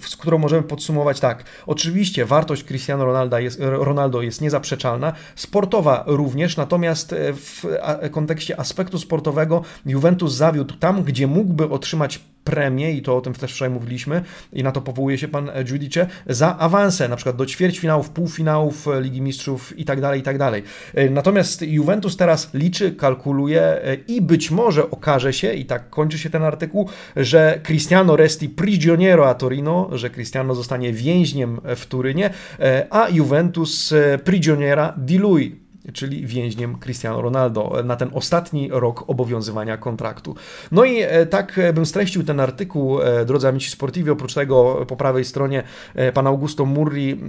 z którą możemy podsumować tak. Oczywiście wartość Cristiano Ronaldo jest, Ronaldo jest niezaprzeczalna, sportowa również, natomiast w kontekście aspektu sportowego Juventus zawiódł tam, gdzie mógłby otrzymać premię, i to o tym też wczoraj mówiliśmy, i na to powołuje się pan Giudice, za awanse, na przykład do ćwierćfinałów, półfinałów Ligi Mistrzów i tak dalej, i tak dalej. Natomiast Juventus teraz liczy, kalkuluje e, i być może okaże się, i tak kończy się ten artykuł, że Cristiano resti prigioniero a Torino, że Cristiano zostanie więźniem w Turynie, e, a Juventus e, prigioniera di lui, czyli więźniem Cristiano Ronaldo na ten ostatni rok obowiązywania kontraktu. No i e, tak e, bym streścił ten artykuł, e, drodzy amici sportivi, oprócz tego po prawej stronie pan Augusto Murri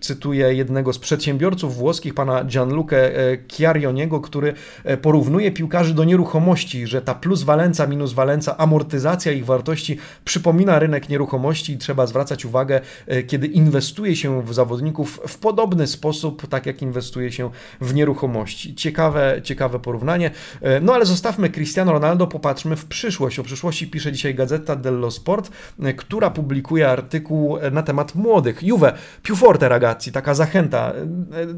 cytuje jednego z przedsiębiorców włoskich, pana Gianluca Chiarioniego, który porównuje piłkarzy do nieruchomości, że ta plus walenca, minus walenca, amortyzacja ich wartości przypomina rynek nieruchomości i trzeba zwracać uwagę, kiedy inwestuje się w zawodników w podobny sposób, tak jak inwestuje się w nieruchomości nieruchomości. Ciekawe, ciekawe porównanie. No ale zostawmy Cristiano Ronaldo, popatrzmy w przyszłość. O przyszłości pisze dzisiaj Gazeta dello Sport, która publikuje artykuł na temat młodych. Juve, più forte ragazzi, taka zachęta.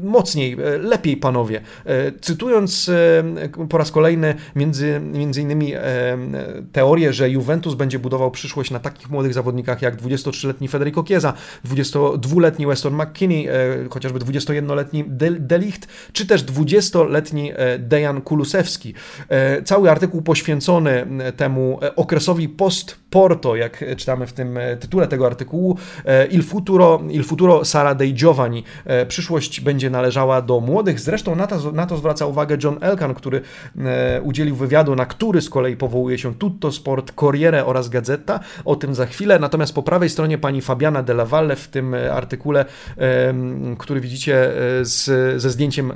Mocniej, lepiej panowie. Cytując po raz kolejny między, między innymi teorię, że Juventus będzie budował przyszłość na takich młodych zawodnikach jak 23-letni Federico Chiesa, 22-letni Weston McKinney, chociażby 21-letni Delicht, czy też 20-letni Dejan Kulusewski. Cały artykuł poświęcony temu okresowi post-Porto, jak czytamy w tym tytule tego artykułu, Il futuro, il futuro Sara dei Giovani. Przyszłość będzie należała do młodych. Zresztą na to, na to zwraca uwagę John Elkan, który udzielił wywiadu, na który z kolei powołuje się Tutto Sport, Corriere oraz Gazeta. O tym za chwilę. Natomiast po prawej stronie pani Fabiana Della Valle w tym artykule, który widzicie z, ze zdjęciem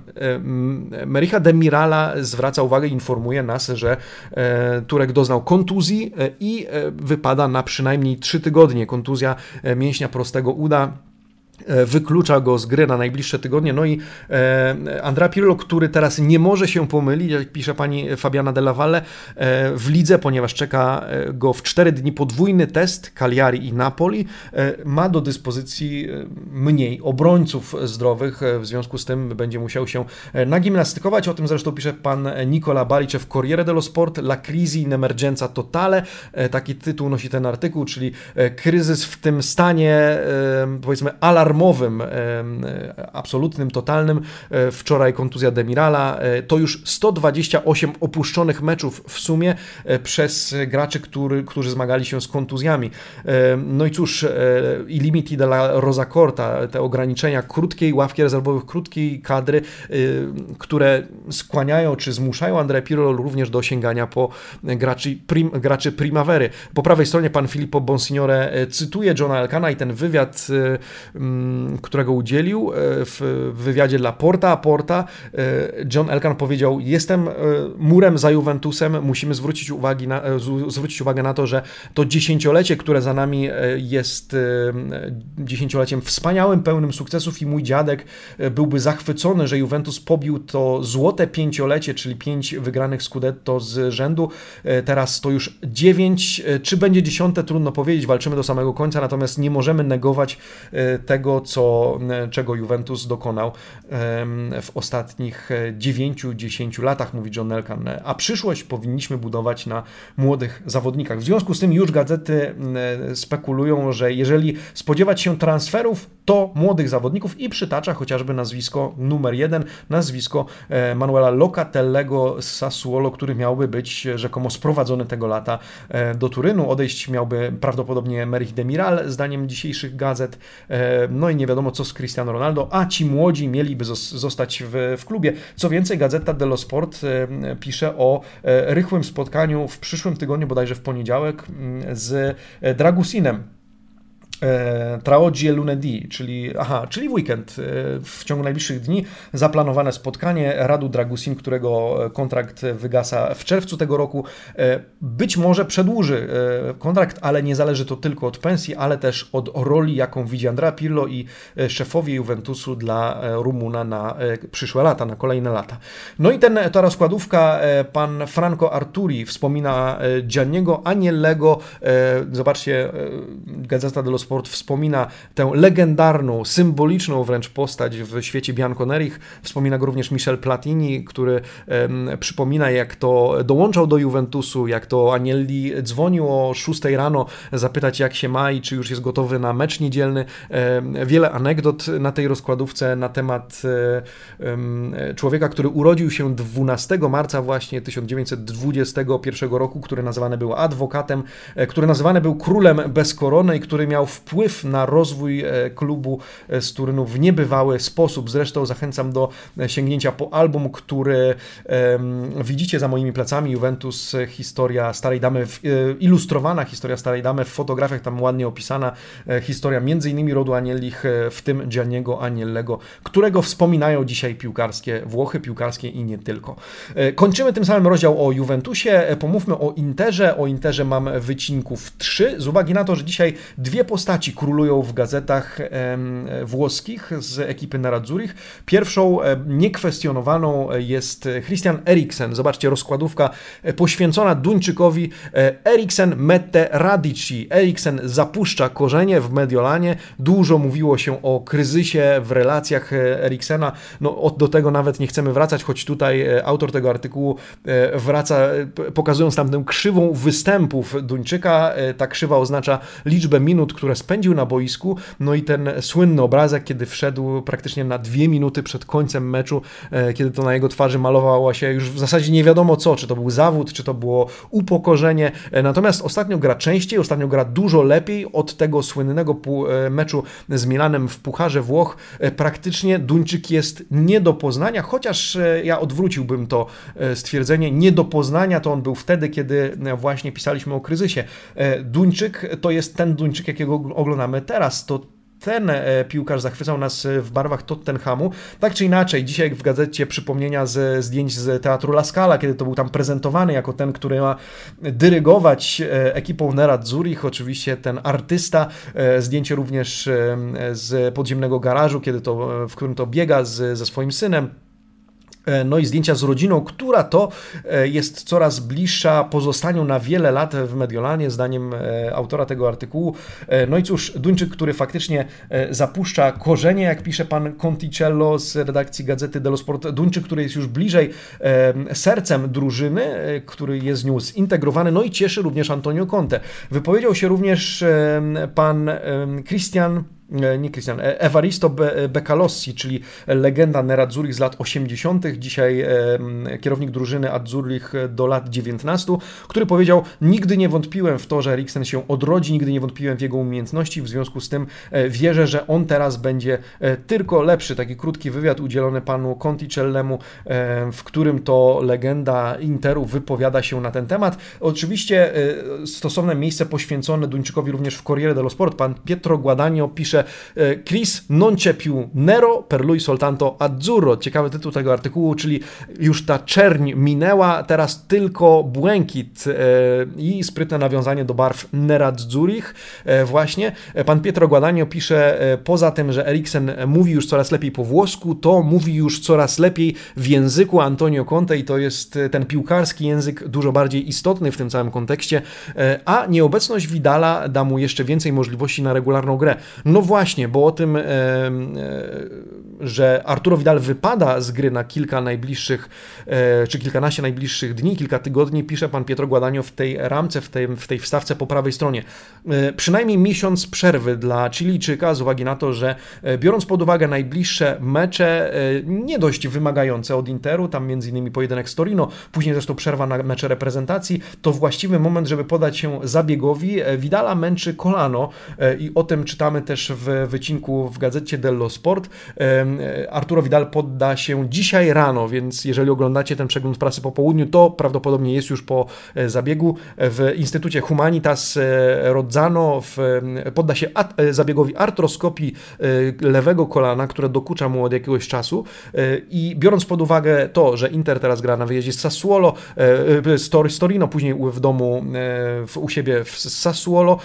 Mericha Demirala zwraca uwagę, informuje nas, że e, Turek doznał kontuzji e, i e, wypada na przynajmniej 3 tygodnie. Kontuzja mięśnia prostego uda wyklucza go z gry na najbliższe tygodnie. No i e, Andrea Pirlo, który teraz nie może się pomylić, jak pisze pani Fabiana Della Valle, e, w lidze, ponieważ czeka go w 4 dni podwójny test Cagliari i Napoli, ma do dyspozycji mniej obrońców zdrowych, w związku z tym będzie musiał się nagimnastykować. O tym zresztą pisze pan Nicola Balice w Corriere dello Sport, La crisi in emergenza totale. Taki tytuł nosi ten artykuł, czyli kryzys w tym stanie, powiedzmy, alarm alarmowym, absolutnym, totalnym. E, wczoraj kontuzja Demirala. E, to już 128 opuszczonych meczów w sumie e, przez graczy, który, którzy zmagali się z kontuzjami. No i cóż, i limiti dla Rosa Corta, te ograniczenia krótkiej ławki rezerwowych, krótkiej kadry, które skłaniają czy zmuszają Andrea Pirlo również do sięgania po graczy, prim, graczy Primavery. Po prawej stronie pan Filippo Bonsignore cytuje Johna Elkana i ten wywiad którego udzielił e, w wywiadzie dla Porta. Porta e, John Elkan powiedział: Jestem e, murem za Juventusem, musimy zwrócić, uwagi na, zwrócić uwagę na to, że to dziesięciolecie, które za nami jest dziesięcioleciem wspaniałym, pełnym sukcesów i mój dziadek byłby zachwycony, że Juventus pobił to złote pięciolecie, czyli pięć wygranych Scudetto z rzędu. Teraz to już dziewięć, czy będzie dziesiąte, trudno powiedzieć, walczymy do samego końca, natomiast nie możemy negować tego, tego, co, czego Juventus dokonał w ostatnich 9-10 latach, mówi John Elkan. A przyszłość powinniśmy budować na młodych zawodnikach. W związku z tym już gazety spekulują, że jeżeli spodziewać się transferów, to młodych zawodników i przytacza chociażby nazwisko numer jeden, nazwisko e, Manuela Locatellego z Sassuolo, który miałby być rzekomo sprowadzony tego lata e, do Turynu. Odejść miałby prawdopodobnie Merich Demiral, zdaniem dzisiejszych gazet. E, no i nie wiadomo co z Cristiano Ronaldo, a ci młodzi mieliby zostać w, w klubie. Co więcej, Gazeta dello Sport pisze o rychłym spotkaniu w przyszłym tygodniu, bodajże w poniedziałek, z Dragusinem E, Traogie Lunedì, czyli, aha, czyli weekend, e, w ciągu najbliższych dni zaplanowane spotkanie Radu Dragusin, którego kontrakt wygasa w czerwcu tego roku. E, być może przedłuży kontrakt, ale nie zależy to tylko od pensji, ale też od roli, jaką widzi Andrea Pirlo i szefowie Juventusu dla Rumuna na przyszłe lata, na kolejne lata. No i ten, ta rozkładówka, pan Franco Arturi wspomina Gianniego Aniellego, zobaczcie, Gazeta dello Sport wspomina tę legendarną, symboliczną wręcz postać w świecie Bianconerich. Wspomina go również Michel Platini, który przypomina, jak to dołączał do Juventusu, jak to Agnelli dzwonił o 6 rano zapytać, jak się ma i czy już jest gotowy na mecz niedzielny. wiele anegdot na tej rozkładówce na temat e, człowieka, który urodził się 12 marca właśnie 1921 roku, który nazywany był adwokatem, e, który nazywany był królem bez korony i który miał w wpływ na rozwój e, klubu e, z Turynu w niebywały sposób. Zresztą zachęcam do e, sięgnięcia po album, który widzicie za moimi plecami. Juventus, historia Starej Damy, ilustrowana historia Starej Damy w fotografiach, tam ładnie opisana historia innymi rodu Anielich, w tym Gianniego Aniellego, którego wspominają dzisiaj piłkarskie Włochy, piłkarskie i nie tylko. Kończymy tym samym rozdział o Juventusie. Pomówmy o Interze. O Interze mam wycinków trzy, z uwagi na to, że dzisiaj dwie postacie postaci królują w gazetach włoskich z ekipy Nerazzurich. Pierwszą niekwestionowaną jest Christian Eriksen. Zobaczcie, rozkładówka poświęcona Duńczykowi Eriksen Mette Radici. Eriksen zapuszcza korzenie w Mediolanie. Dużo mówiło się o kryzysie w relacjach Eriksena. No, do tego nawet nie chcemy wracać, choć tutaj autor tego artykułu wraca, pokazując tam tę krzywą występów Duńczyka. Ta krzywa oznacza liczbę minut, które spędził na boisku, no i ten słynny obrazek, kiedy wszedł praktycznie na dwie minuty przed końcem meczu, e, kiedy to na jego twarzy malowała się już w zasadzie nie wiadomo co, czy to był zawód, czy to było upokorzenie. E, natomiast ostatnio gra częściej, ostatnio gra dużo lepiej od tego słynnego e, meczu z Milanem w Pucharze Włoch. Praktycznie Duńczyk jest nie do poznania, chociaż ja odwróciłbym to stwierdzenie. Nie do poznania to on był wtedy, kiedy właśnie pisaliśmy o kryzysie. Duńczyk to jest ten Duńczyk, jakiego oglądamy teraz. To ten e, piłkarz zachwycał nas w barwach Tottenhamu. Tak czy inaczej, dzisiaj w gazecie przypomnienia z zdjęć z Teatru La Scala, kiedy to był tam prezentowany jako ten, który ma dyrygować e, ekipą Nerad Zurich, oczywiście ten artysta, e, zdjęcie również z podziemnego garażu, kiedy to, w którym to biega z, ze swoim synem. E, no i zdjęcia z rodziną, która to e, jest coraz bliższa pozostaniu na wiele lat w Mediolanie, zdaniem e, autora tego artykułu. No i cóż, Duńczyk, który faktycznie zapuszcza korzenie, jak pisze pan Conticello z redakcji Gazety dello Sport. Duńczyk, który jest już bliżej sercem drużyny, który jest z nią zintegrowany, no i cieszy również Antonio Conte. Wypowiedział się również pan Christian nie Christian, e, Evaristo Becalossi, czyli legenda Nerazzurich z lat 80., dzisiaj kierownik drużyny Azzurich do lat 19, który powiedział: Nigdy nie wątpiłem w to, że Eriksen się odrodzi, nigdy nie wątpiłem w jego umiejętności, w związku z tym e, wierzę, że on teraz będzie tylko lepszy. Taki krótki wywiad udzielony panu Conticellemu, w którym to legenda Interu wypowiada się na ten temat. Oczywiście stosowne miejsce poświęcone Duńczykowi również w Corriere dello Sport. Pan Pietro Guadagno pisze, E, Chris non c'è più nero per lui soltanto azzurro. Ciekawy tytuł tego artykułu, czyli już ta czerń minęła, teraz tylko błękit e, i sprytne nawiązanie do barw Nerazzurich e, właśnie. Pan Pietro Guadagno pisze, poza tym, że Eriksen mówi już coraz lepiej po włosku, to mówi już coraz lepiej w języku Antonio Conte i to jest ten piłkarski język dużo bardziej istotny w tym całym kontekście, a nieobecność Vidala da mu jeszcze więcej możliwości na regularną grę. No właśnie, bo o tym, że Arturo Vidal wypada z gry na kilka najbliższych, e, czy kilkanaście najbliższych dni, kilka tygodni, pisze pan Pietro Guadagno w tej ramce, w tej, w tej wstawce po prawej stronie. E, przynajmniej miesiąc przerwy dla Chilijczyka z uwagi na to, że e, biorąc pod uwagę najbliższe mecze, nie dość wymagające od Interu, tam innymi pojedynek z Torino, później zresztą przerwa na mecze reprezentacji, to właściwy moment, żeby podać się zabiegowi. Vidala męczy kolano i o tym czytamy też w wycinku w gazecie dello Sport. Arturo Vidal podda się dzisiaj rano, więc jeżeli oglądacie ten przegląd prasy po południu, to prawdopodobnie jest już po e, zabiegu. W Instytucie Humanitas e, Rodzano w, podda się zabiegowi artroskopii e, lewego kolana, które dokucza mu od jakiegoś czasu. I biorąc pod uwagę to, że Inter teraz gra na wyjeździe z Sassuolo, z Torino, później w domu u siebie w Sassuolo,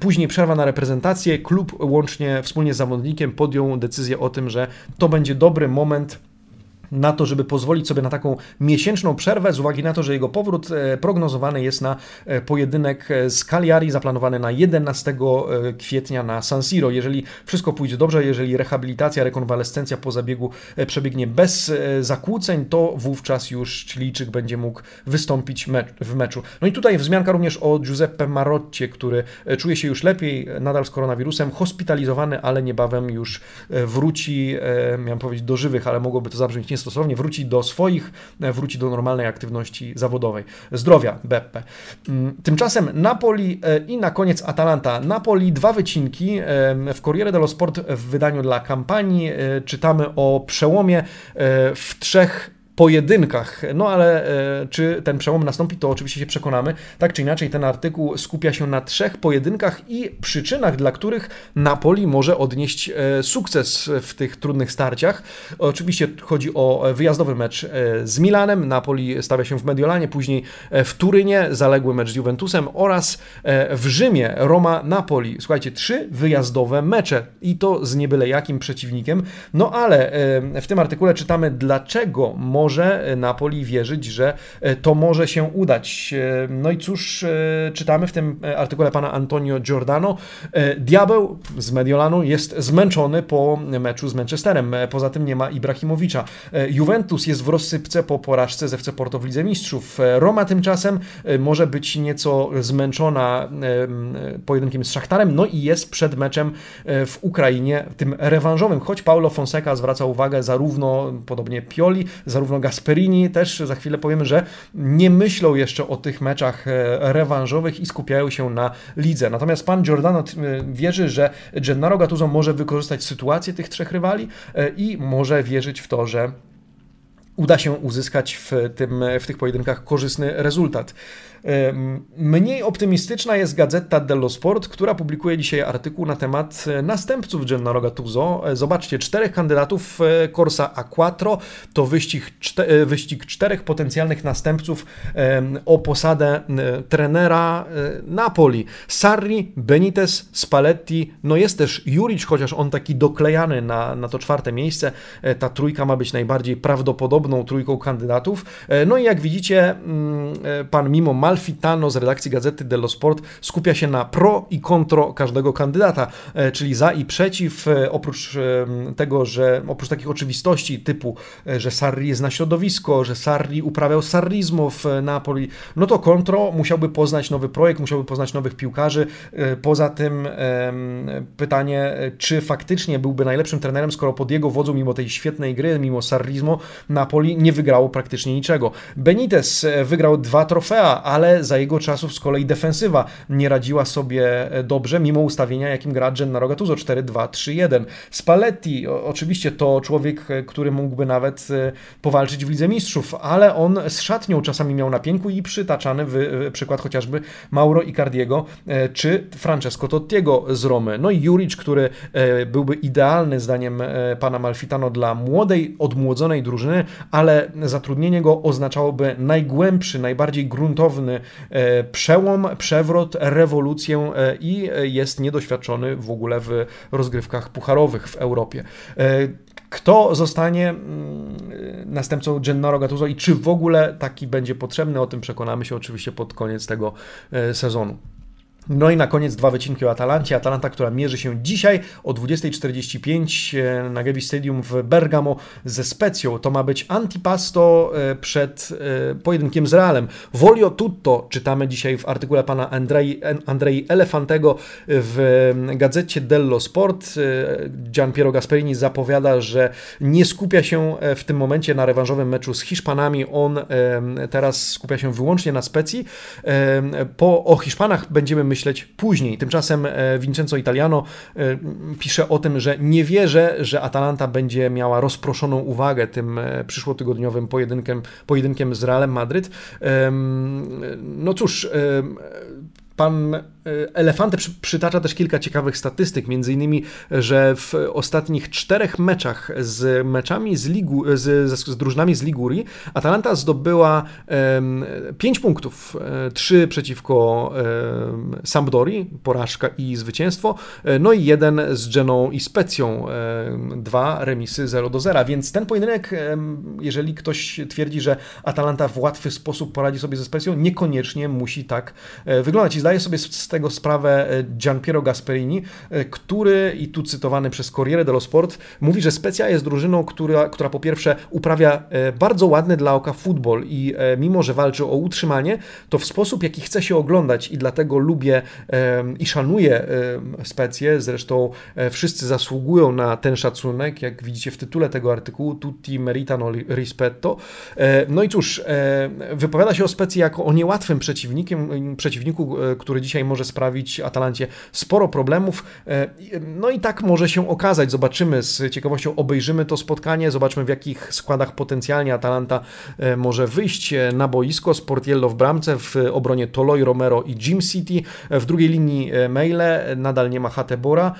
później przerwa na reprezentację, klub łącznie wspólnie z zawodnikiem podjął decyzję o tym, że to będzie dobry moment na to, żeby pozwolić sobie na taką miesięczną przerwę, z uwagi na to, że jego powrót e, prognozowany jest na e, pojedynek e, z Cagliari, zaplanowany na 11 kwietnia na San Siro. Jeżeli wszystko pójdzie dobrze, jeżeli rehabilitacja, rekonwalescencja po zabiegu przebiegnie bez zakłóceń, to wówczas już Chilijczyk będzie mógł wystąpić w meczu. No i tutaj wzmianka również o Giuseppe Maroccie, który czuje się już lepiej, nadal z koronawirusem, hospitalizowany, ale niebawem już wróci, miałem powiedzieć do żywych, ale mogłoby to zabrzmieć nie stosownie wróci do swoich, e, wróci do normalnej aktywności zawodowej. Zdrowia Beppe. Mm, tymczasem Napoli e, i na koniec Atalanta. Napoli dwa wycinki e, w Corriere dello Sport w wydaniu dla kampanii czytamy o przełomie w trzech pojedynkach. No ale e, czy ten przełom nastąpi, to oczywiście się przekonamy. Tak czy inaczej, ten artykuł skupia się na trzech pojedynkach i przyczynach, dla których Napoli może odnieść e, sukces w tych trudnych starciach. Oczywiście chodzi o wyjazdowy mecz e, z Milanem. Napoli stawia się w Mediolanie, później w Turynie, zaległy mecz z Juventusem oraz w Rzymie Roma-Napoli. Słuchajcie, trzy wyjazdowe mecze i to z niebyle jakim przeciwnikiem. No ale w tym artykule czytamy, dlaczego może może Napoli wierzyć, że e, to może się udać. E, no i cóż, e, czytamy w tym artykule pana Antonio Giordano. Diabeł z Mediolanu jest zmęczony po meczu z Manchesterem. Poza tym nie ma Ibrahimowicza. Juventus jest w rozsypce po porażce ze FC Porto w Lidze Mistrzów. Roma tymczasem może być nieco zmęczona pojedynkiem z Szachtarem, no i jest przed meczem w Ukrainie, tym rewanżowym, choć Paulo Fonseca zwraca uwagę zarówno, podobnie Pioli, zarówno Gasperini, też za chwilę powiemy, że nie myślą jeszcze o tych meczach e, rewanżowych i skupiają się na lidze. Natomiast pan Giordano e, wierzy, że Gennaro Gattuso może wykorzystać sytuację tych trzech rywali e, i może wierzyć w to, że uda się uzyskać w, tym, w tych pojedynkach korzystny rezultat. Mniej optymistyczna jest Gazeta dello Sport, która publikuje dzisiaj artykuł na temat e, następców Gennaro Gattuso. E, zobaczcie, czterech kandydatów e, Corsa A4 to wyścig, wyścig czterech potencjalnych następców o posadę trenera Napoli. Sarri, Benitez, Spalletti, no jest też Juric, chociaż on taki doklejany na, na to czwarte miejsce. Ta trójka ma być najbardziej prawdopodobną trójką kandydatów. No i jak widzicie, mm, pan Mimo Mal Malfitano z redakcji Gazety dello Sport skupia się na pro i kontro każdego kandydata, e, czyli za i przeciw, e, oprócz e, tego, że oprócz takich oczywistości typu, że Sarri zna środowisko, że Sarri uprawiał sarrizmo w Napoli, no to kontro musiałby poznać nowy projekt, musiałby poznać nowych piłkarzy. Poza tym pytanie, czy faktycznie byłby najlepszym trenerem, skoro pod jego wodzą, mimo tej świetnej gry, mimo sarrizmo, Napoli nie wygrało praktycznie niczego. Benitez wygrał dwa trofea, ale ale za jego czasów z kolei defensywa nie radziła sobie e, dobrze, mimo ustawienia, jakim gra Gennaro Gattuso 4-2-3-1. Spalletti, oczywiście to człowiek, e, który mógłby nawet e, powalczyć w Lidze Mistrzów, ale on z szatnią czasami miał na i przytaczany w, przykład chociażby Mauro Icardiego czy Francesco Tottiego z Romy. No i Juric, który byłby idealny zdaniem pana Malfitano dla młodej, odmłodzonej drużyny, ale zatrudnienie go oznaczałoby najgłębszy, najbardziej gruntowny E, przełom, przewrot, rewolucję e, i jest niedoświadczony w ogóle w rozgrywkach pucharowych w Europie. E, kto zostanie mm, następcą Gennaro Gattuso i czy w ogóle taki będzie potrzebny, o tym przekonamy się oczywiście pod koniec tego sezonu. No i na koniec dwa wycinki o Atalancie. Atalanta, która mierzy się dzisiaj o 20.45 e, na Gevi Stadium w Bergamo ze Specją. To ma być antipasto e, przed e, pojedynkiem z Realem. Volio tutto czytamy dzisiaj w artykule pana Andrei, Andrei Elefantego w gazecie dello Sport. Gian Piero Gasperini zapowiada, że nie skupia się w tym momencie na rewanżowym meczu z Hiszpanami. On teraz skupia się wyłącznie na Specji. Po, o Hiszpanach będziemy myśleć później. Tymczasem e, Vincenzo Italiano e, pisze o tym, że nie wierzę, że Atalanta będzie miała rozproszoną uwagę tym e, przyszłotygodniowym pojedynkiem, pojedynkiem z Realem Madryt. No cóż, pan E, Elefanty przytacza też kilka ciekawych statystyk, między innymi, że w ostatnich czterech meczach z meczami z, Ligu, z, z, z drużynami z Ligurii Atalanta zdobyła um, 5 punktów. E, trzy przeciwko um, Sampdori, porażka i zwycięstwo, e, no i jeden z Geną i Specją, um, dwa remisy 0 do 0, więc ten pojedynek, jeżeli ktoś twierdzi, że Atalanta w łatwy sposób poradzi sobie ze Specją, niekoniecznie musi tak wyglądać. I zdaje sobie z tego sprawę e, Gianpiero Gasperini, e, który, i tu cytowany przez Corriere dello Sport, mówi, że Specja jest drużyną, która, która po pierwsze uprawia e, bardzo ładny dla oka futbol i mimo, że walczy o utrzymanie, to w sposób, jaki chce się oglądać i dlatego lubię i szanuję Specję, zresztą wszyscy zasługują na ten szacunek, jak widzicie w tytule tego artykułu, tutti meritano rispetto. No i cóż, wypowiada się o Specji jako o niełatwym przeciwnikiem, przeciwniku, który dzisiaj może może sprawić Atalancie sporo problemów. No i tak może się okazać. Zobaczymy, z ciekawością obejrzymy to spotkanie, zobaczmy w jakich składach potencjalnie Atalanta może wyjść na boisko. Sportiello w bramce, w obronie Toloi, Romero i Jim City. W drugiej linii Meile nadal nie ma Hatebora.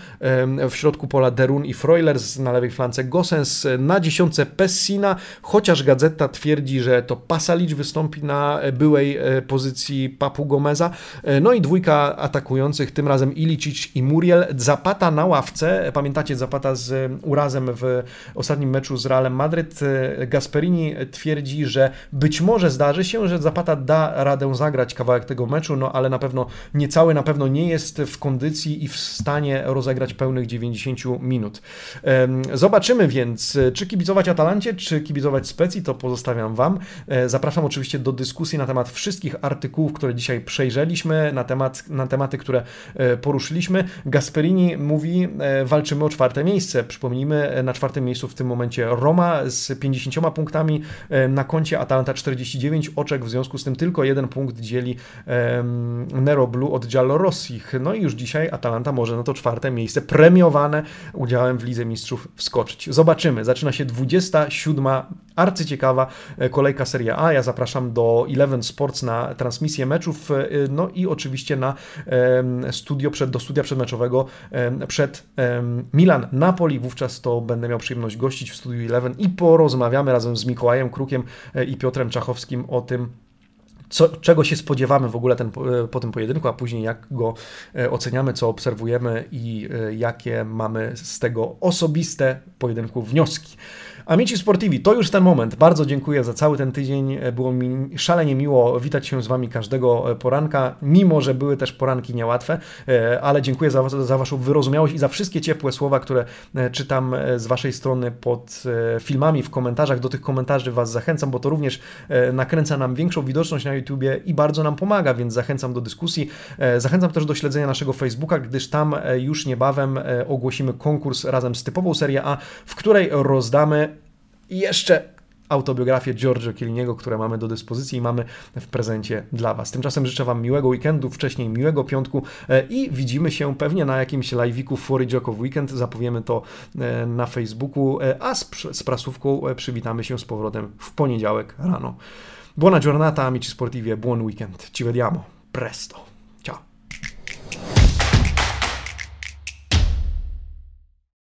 W środku pola Derun i Froilers, na lewej flance Gosens, na dziesiątce Pessina, chociaż gazeta twierdzi, że to Pasalic wystąpi na byłej e, pozycji Papu Gomeza. E, no i dwójka atakujących, tym razem Ilicic i Muriel. Zapata na ławce, pamiętacie Zapata z urazem w ostatnim meczu z Realem Madryt. Gasperini twierdzi, że być może zdarzy się, że Zapata da radę zagrać kawałek tego meczu, no ale na pewno niecały, na pewno nie jest w kondycji i w stanie rozegrać pełnych 90 minut. Zobaczymy więc, czy kibicować Atalancie, czy kibicować Specji, to pozostawiam Wam. E, zapraszam oczywiście do dyskusji na temat wszystkich artykułów, które dzisiaj przejrzeliśmy, na, temat, na tematy, które e, poruszyliśmy. Gasperini mówi, e, walczymy o czwarte miejsce. Przypomnijmy, na czwartym miejscu w tym momencie Roma z 50 punktami, na koncie Atalanta 49 oczek, w związku z tym tylko jeden punkt dzieli Nero Blue od Giallo Rossich. No i już dzisiaj Atalanta może na to czwarte miejsce premiowane udziałem w Lidze Mistrzów wskoczyć. Zobaczymy. Zaczyna się 27. arcyciekawa e, kolejka Serie A. Ja zapraszam do Eleven Sports na transmisję meczów, e, no i oczywiście na studio, przed, do studia przedmeczowego przed Milan Napoli. Wówczas to będę miał przyjemność gościć w studiu Eleven i porozmawiamy razem z Mikołajem Krukiem e, i Piotrem Czachowskim o tym, co, czego się spodziewamy w ogóle ten, po tym pojedynku, a później jak go oceniamy, co obserwujemy i jakie mamy z tego osobiste pojedynku wnioski. Amici Sportivi, to już ten moment. Bardzo dziękuję za cały ten tydzień. Było mi szalenie miło witać się z Wami każdego e, poranka, mimo że były też poranki niełatwe, e, ale dziękuję za, za Waszą wyrozumiałość i za wszystkie ciepłe słowa, które e, czytam z Waszej strony pod filmami, w komentarzach. Do tych komentarzy Was zachęcam, bo to również nakręca nam większą widoczność na YouTubie i bardzo nam pomaga, więc zachęcam do dyskusji. Zachęcam też do śledzenia naszego Facebooka, gdyż tam już niebawem ogłosimy konkurs razem z typową serię A, w której rozdamy i jeszcze autobiografię Giorgio Chielliniego, które mamy do dyspozycji i mamy w prezencie dla Was. Tymczasem życzę Wam miłego weekendu, wcześniej miłego piątku e, i widzimy się pewnie na jakimś live'iku Fory Joke Weekend. Zapowiemy to e, na Facebooku, e, a z, z prasówką przywitamy się z powrotem w poniedziałek rano. Buona giornata amici sportivi buon weekend. Ci vediamo presto. Ciao.